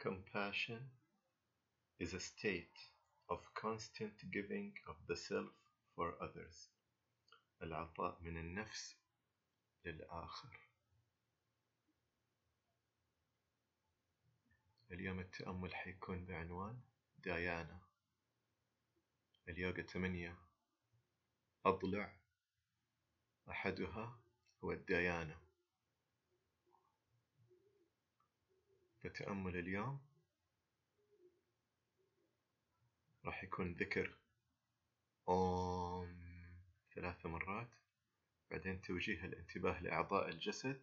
Compassion is a state of constant giving of the self for others. العطاء من النفس للآخر. اليوم التأمل حيكون بعنوان ديانا. اليوغا ثمانية أضلع أحدها هو الديانة فتأمل اليوم راح يكون ذكر أوم ثلاث مرات بعدين توجيه الانتباه لأعضاء الجسد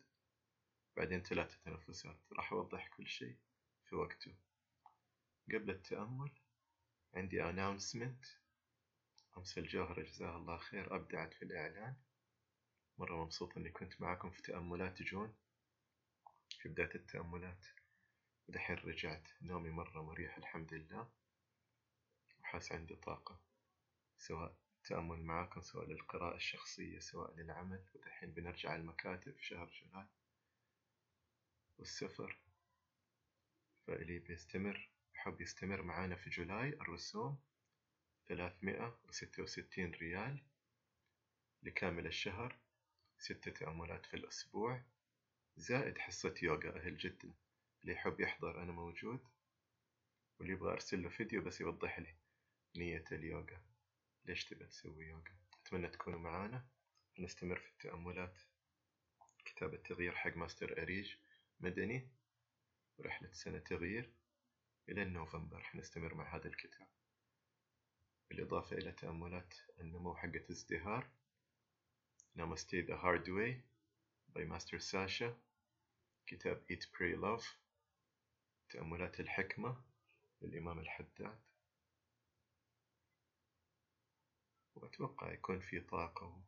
بعدين ثلاثة تنفسات. راح أوضح كل شيء في وقته. قبل التأمل عندي announcement. أمس الجوهرة جزاها الله خير أبدعت في الإعلان. مرة مبسوط إني كنت معكم في تأملات جون في بداية التأملات. ودحين رجعت نومي مرة مريح الحمد لله وحاس عندي طاقة سواء التأمل معاكم سواء للقراءة الشخصية سواء للعمل ودحين بنرجع المكاتب في شهر جولاي والسفر فإلي بيستمر حب يستمر معانا في جولاي الرسوم ثلاثمائة وستة وستين ريال لكامل الشهر ستة تأملات في الأسبوع زائد حصة يوغا أهل جدة. اللي يحب يحضر أنا موجود واللي يبغى أرسل له فيديو بس يوضح لي نية اليوغا. ليش تبى تسوي يوغا؟ أتمنى تكونوا معانا. نستمر في التأملات. كتاب التغيير حق ماستر أريج مدني. رحلة سنة تغيير. إلى نوفمبر حنستمر مع هذا الكتاب. بالإضافة إلى تأملات النمو حقة ازدهار Namaste the Hard Way by Master Sasha. كتاب Eat Pray Love. تأملات الحكمة للإمام الحداد. وأتوقع يكون في طاقة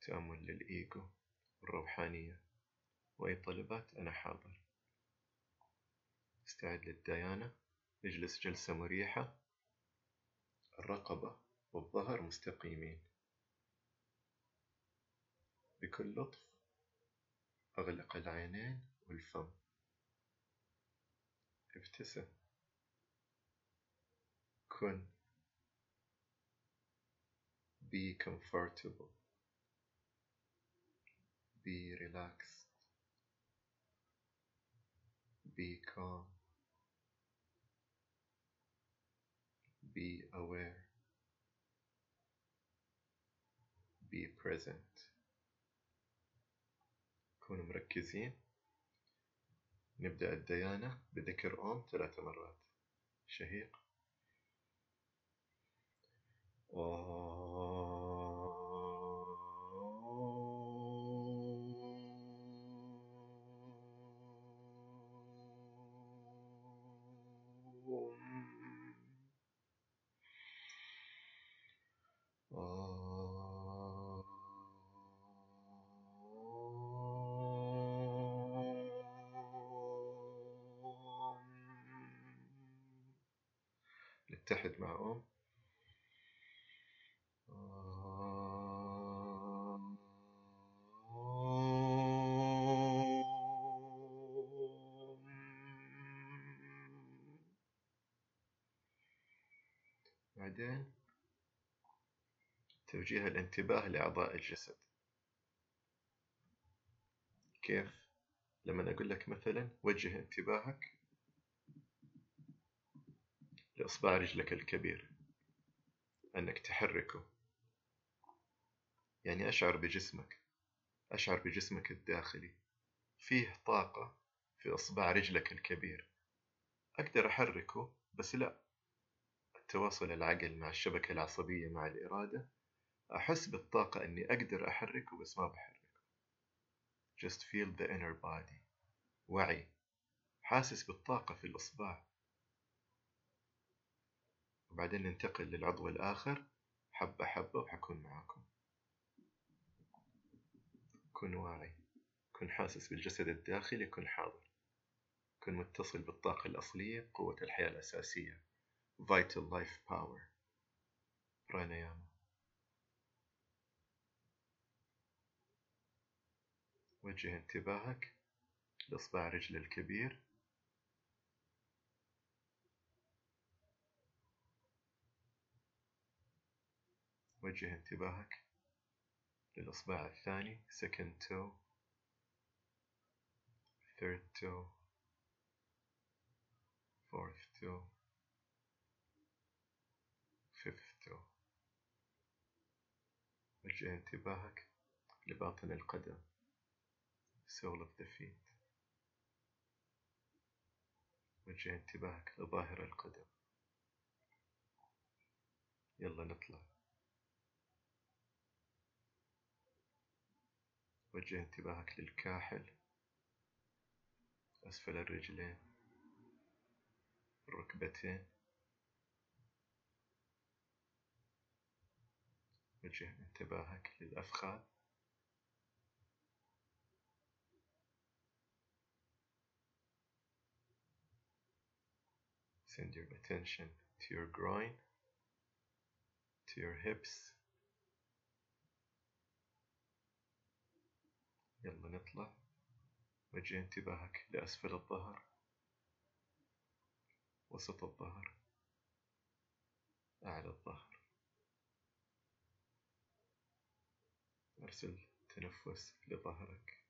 تأمل للإيجو والروحانية. وأي طلبات أنا حاضر. أستعد للديانة أجلس جلسة مريحة. الرقبة والظهر مستقيمين. بكل لطف أغلق العينين والفم. ابتسم كن be comfortable be relaxed be calm be aware be present كونوا مركزين نبدأ الديانة بذكر أوم ثلاث مرات. شهيق. نتحد مع أم بعدين توجيه الانتباه لأعضاء الجسد كيف؟ لما أقول لك مثلا وجه انتباهك لإصبع رجلك الكبير أنك تحركه. يعني أشعر بجسمك أشعر بجسمك الداخلي. فيه طاقة في إصبع رجلك الكبير. أقدر أحركه بس لا. التواصل العقل مع الشبكة العصبية مع الإرادة أحس بالطاقة أني أقدر أحركه بس ما بحركه. Just feel the inner body. وعي. حاسس بالطاقة في الإصبع. وبعدين ننتقل للعضو الآخر. حبة حبة وحكون معاكم. كن واعي. كن حاسس بالجسد الداخلي. كن حاضر. كن متصل بالطاقة الأصلية قوة الحياة الأساسية. Vital Life Power. برانياما وجه انتباهك. لإصبع رجل الكبير. وجه انتباهك للإصبع الثاني second toe third toe fourth toe fifth toe. وجه انتباهك لباطن القدم sole of the feet. وجه انتباهك لظاهر القدم. يلا نطلع. وجه انتباهك للكاحل. أسفل الرجلين. الركبتين وجه انتباهك للأفخاذ Send your attention to your groin, to your hips. يلا نطلع. وجه انتباهك لأسفل الظهر. وسط الظهر. أعلى الظهر. أرسل تنفس لظهرك.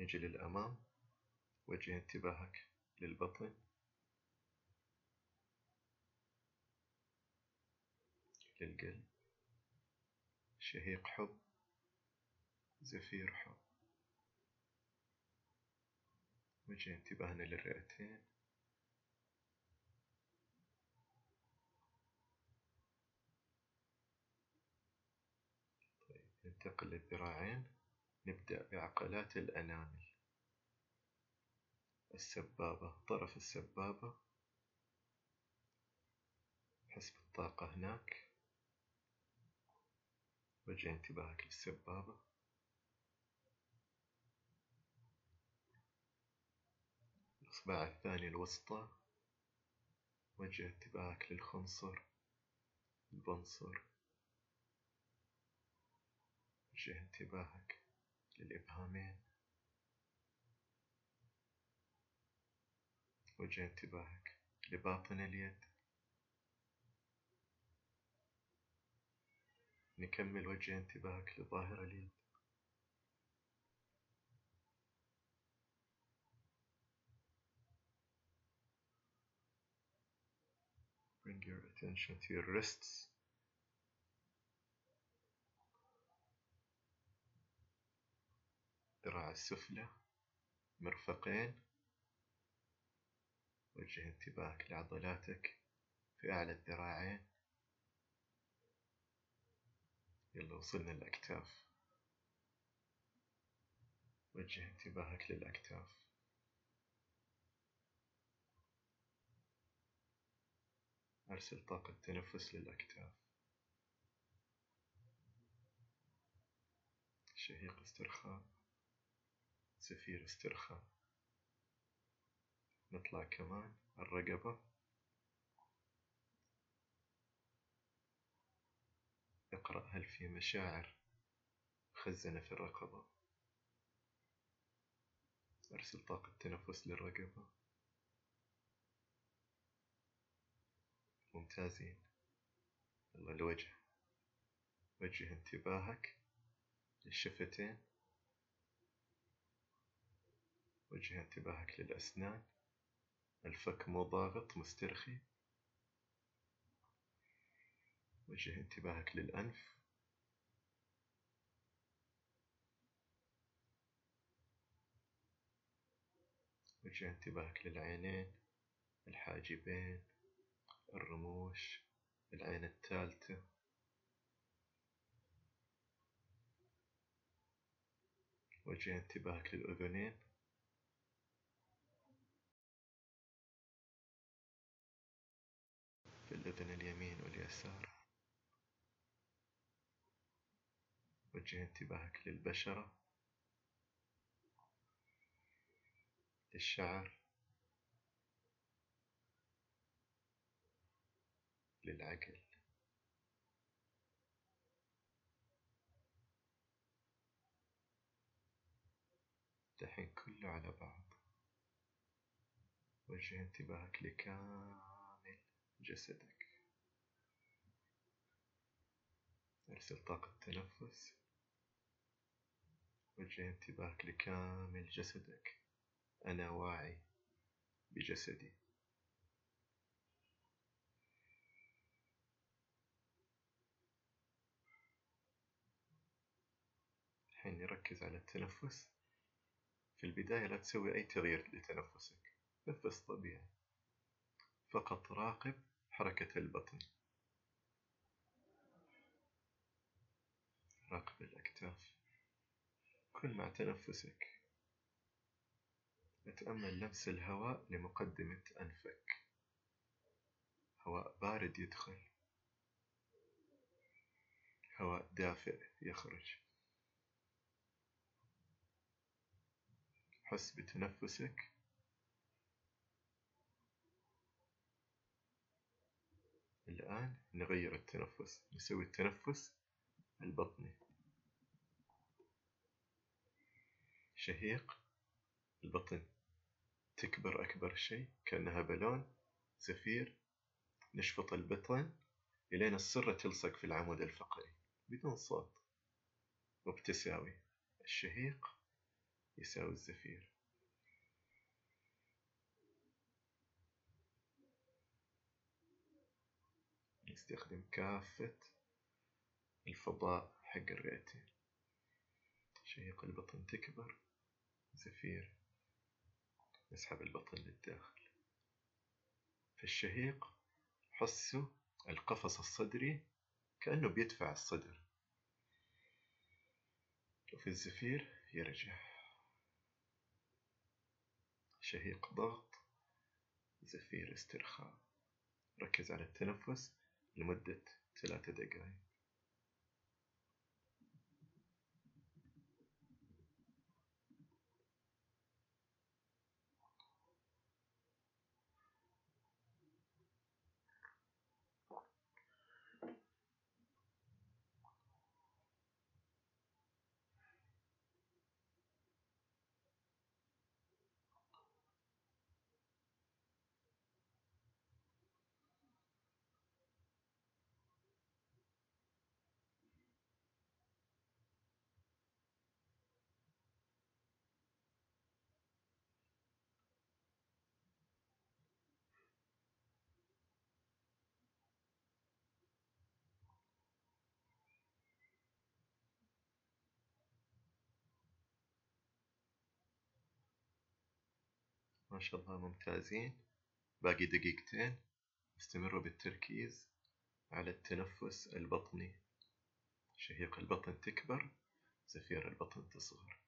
نجي للأمام. وجه انتباهك للبطن. للقلب. شهيق حب. زفير حب. وجه انتباهنا للرئتين. طيب ننتقل للذراعين. نبدأ بعقلات الأنامل. السبابة طرف السبابة. حس بالطاقة هناك. وجه انتباهك للسبابة. الإصبع الثاني الوسطى وجه انتباهك للخنصر البنصر. وجه انتباهك للإبهامين. وجه انتباهك لباطن اليد. نكمل وجه انتباهك لظاهر اليد. Attention to your wrists. ذراع السفلى مرفقين. وجه انتباهك لعضلاتك في أعلى الذراعين. يلا وصلنا للأكتاف. وجه انتباهك للأكتاف. أرسل طاقة تنفس للأكتاف. شهيق استرخاء. زفير استرخاء. نطلع كمان. الرقبة. اقرأ هل في مشاعر. خزنة في الرقبة. أرسل طاقة تنفس للرقبة. ممتازين. يلا الوجه وجه انتباهك. للشفتين. وجه انتباهك للأسنان. الفك مو ضاغط مسترخي. وجه انتباهك للأنف. وجه انتباهك للعينين. الحاجبين. الرموش العين الثالثة. وجه انتباهك للأذنين. في الأذن اليمين واليسار. وجه انتباهك للبشرة. للشعر. للعقل دحين كله على بعض. وجه انتباهك لكامل جسدك. أرسل طاقة تنفس. وجه انتباهك لكامل جسدك. أنا واعي بجسدي. الحين نركز على التنفس. في البداية لا تسوي أي تغيير لتنفسك نفس طبيعي. فقط راقب حركة البطن. راقب الأكتاف. كن مع تنفسك. أتأمل لمس الهواء لمقدمة أنفك. هواء بارد يدخل. هواء دافئ يخرج. حس بتنفسك. الآن نغير التنفس نسوي التنفس البطني. شهيق البطن. تكبر أكبر شيء كأنها بالون زفير. نشفط البطن إلين السرة تلصق في العمود الفقري بدون صوت. وبتساوي الشهيق يساوي الزفير. نستخدم كافة الفضاء حق الرئتين. شهيق البطن تكبر. زفير نسحب البطن للداخل. في الشهيق حسوا القفص الصدري كأنه بيدفع الصدر. وفي الزفير يرجع. شهيق ضغط زفير استرخاء. ركز على التنفس لمدة ثلاثة دقائق شاء الله ممتازين. باقي دقيقتين. استمروا بالتركيز على التنفس البطني. شهيق البطن تكبر زفير البطن تصغر.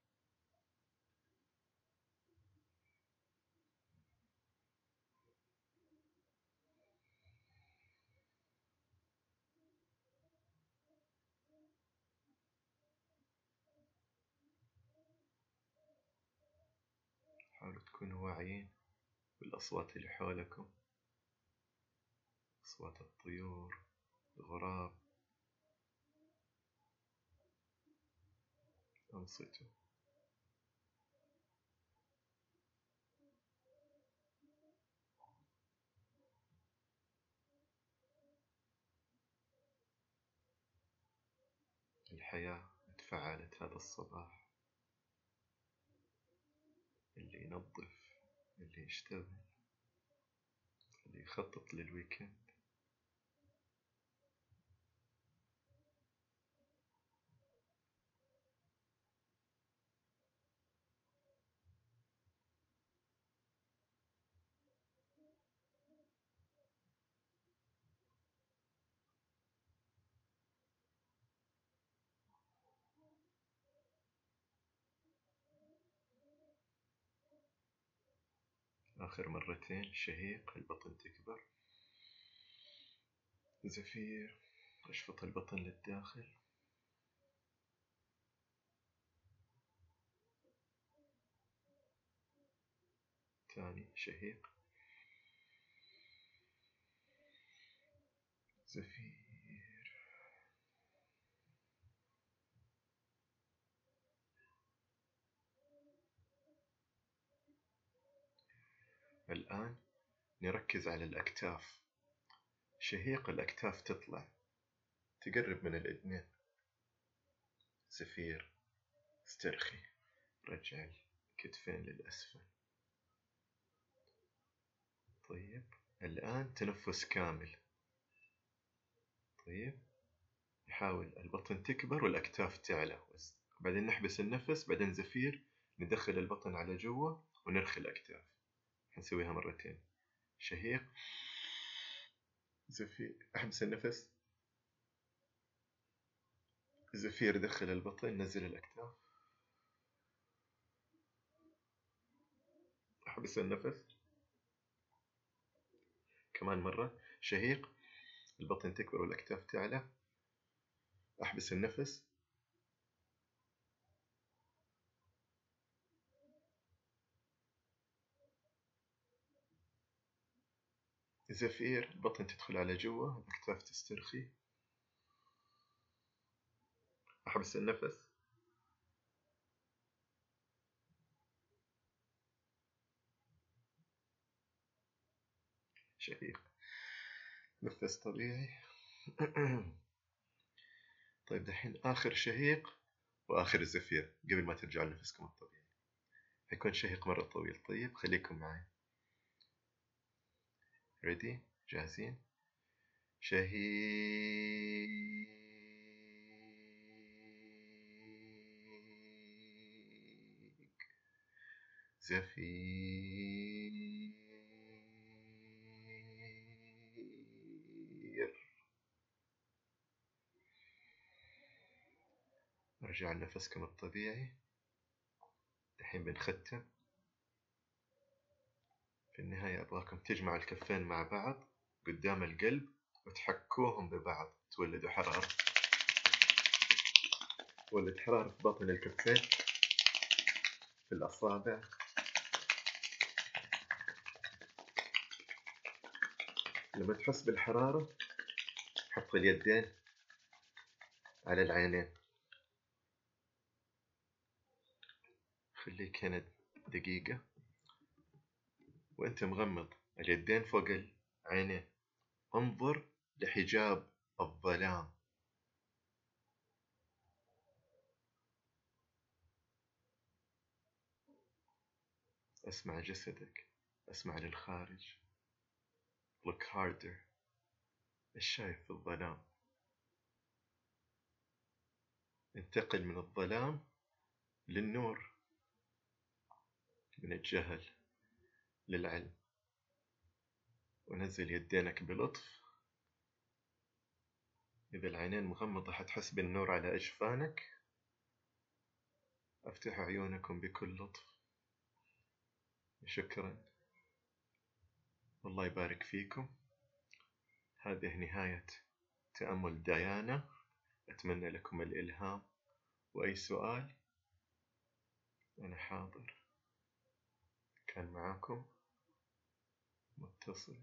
تكونوا واعيين بالأصوات اللي حولكم. أصوات الطيور الغراب. أنصتوا الحياة تفعلت هذا الصباح. اللي ينظف اللي يشتغل اللي يخطط للويكند آخر مرتين شهيق البطن تكبر. زفير أشفط البطن للداخل. ثاني شهيق. زفير الآن نركز على الأكتاف. شهيق الأكتاف تطلع. تقرب من الإذنين زفير. استرخي رجع الكتفين للأسفل. طيب. الآن تنفس كامل. طيب. نحاول البطن تكبر والأكتاف تعلى. بعدين نحبس النفس. بعدين زفير. ندخل البطن على جوا ونرخي الأكتاف. حنسويها مرتين. شهيق. زفير. أحبس النفس. زفير دخل البطن نزل الأكتاف. أحبس النفس. كمان مرة. شهيق. البطن تكبر والأكتاف تعلى. أحبس النفس. زفير البطن تدخل على جوا الأكتاف تسترخي. أحبس النفس. شهيق نفس طبيعي. طيب دحين آخر شهيق وآخر الزفير قبل ما ترجعوا لنفسكم الطبيعي. حيكون شهيق مرة طويل. طيب خليكم معي. ريدي جاهزين شهيق زفير ارجع لنفسكم الطبيعي. الحين بنختم. في النهاية أبغاكم تجمعوا الكفين مع بعض قدام القلب وتحكوهم ببعض. تولدوا حرارة. تولد حرارة في بطن الكفين في الأصابع. لما تحس بالحرارة حط اليدين على العينين. خليك هنا دقيقة. وأنت مغمض اليدين فوق العينين. انظر لحجاب الظلام. اسمع جسدك اسمع للخارج. Look harder. إيش شايف في الظلام. انتقل من الظلام للنور من الجهل. للعلم. ونزل يدينك بلطف. إذا العينين مغمضة حتحس بالنور على أجفانك افتحوا عيونكم بكل لطف. شكرا. والله يبارك فيكم. هذه نهاية تأمل ديانا. أتمنى لكم الإلهام. وأي سؤال؟ أنا حاضر. كان معاكم まあ、手をする。